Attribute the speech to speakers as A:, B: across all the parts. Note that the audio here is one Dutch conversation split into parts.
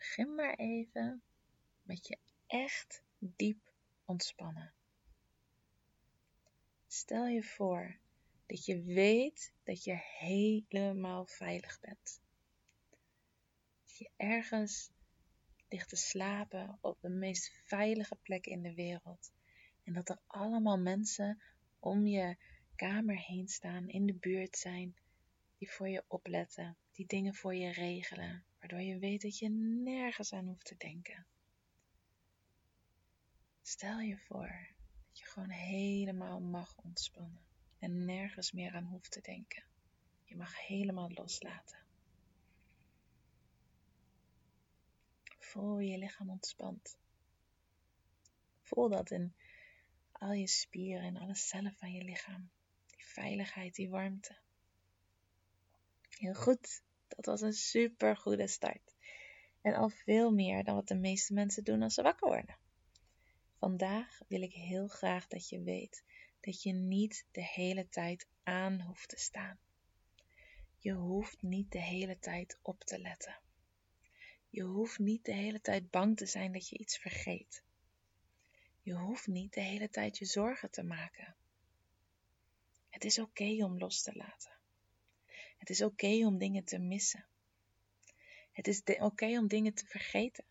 A: Begin maar even met je echt diep ontspannen. Stel je voor dat je weet dat je helemaal veilig bent. Dat je ergens ligt te slapen op de meest veilige plek in de wereld. En dat er allemaal mensen om je kamer heen staan, in de buurt zijn, die voor je opletten, die dingen voor je regelen, waardoor je weet dat je nergens aan hoeft te denken. Stel je voor dat je gewoon helemaal mag ontspannen en nergens meer aan hoeft te denken. Je mag helemaal loslaten. Voel je lichaam ontspant. Voel dat in al je spieren en alle cellen van je lichaam. Die veiligheid, die warmte. Heel goed. Dat was een super goede start. En al veel meer dan wat de meeste mensen doen als ze wakker worden. Vandaag wil ik heel graag dat je weet dat je niet de hele tijd aan hoeft te staan. Je hoeft niet de hele tijd op te letten. Je hoeft niet de hele tijd bang te zijn dat je iets vergeet. Je hoeft niet de hele tijd je zorgen te maken. Het is oké om los te laten. Het is oké om dingen te missen. Het is oké om dingen te vergeten,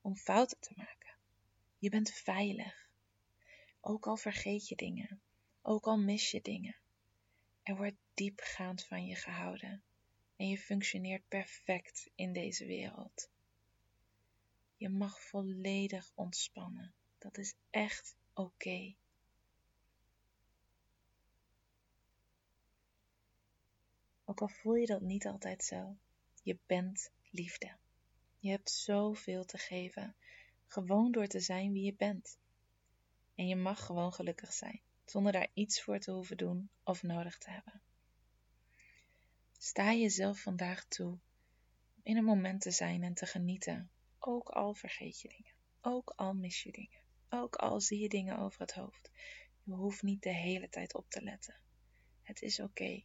A: om fouten te maken. Je bent veilig. Ook al vergeet je dingen, ook al mis je dingen. Er wordt diepgaand van je gehouden en je functioneert perfect in deze wereld. Je mag volledig ontspannen. Dat is echt oké. Ook al voel je dat niet altijd zo, je bent liefde. Je hebt zoveel te geven, gewoon door te zijn wie je bent. En je mag gewoon gelukkig zijn, zonder daar iets voor te hoeven doen of nodig te hebben. Sta jezelf vandaag toe om in een moment te zijn en te genieten, ook al vergeet je dingen, ook al mis je dingen, ook al zie je dingen over het hoofd. Je hoeft niet de hele tijd op te letten. Het is oké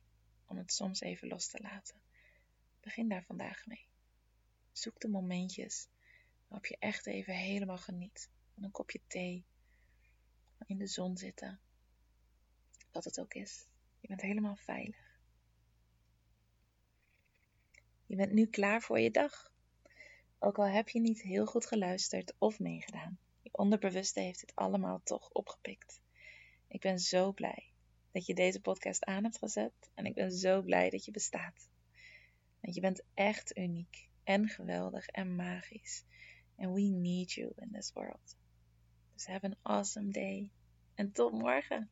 A: om het soms even los te laten. Begin daar vandaag mee. Zoek de momentjes waarop je echt even helemaal geniet een kopje thee, in de zon zitten, wat het ook is. Je bent helemaal veilig. Je bent nu klaar voor je dag. Ook al heb je niet heel goed geluisterd of meegedaan. Je onderbewuste heeft het allemaal toch opgepikt. Ik ben zo blij dat je deze podcast aan hebt gezet. En ik ben zo blij dat je bestaat. Want je bent echt uniek en geweldig en magisch. And we need you in this world. Dus have an awesome day. En tot morgen.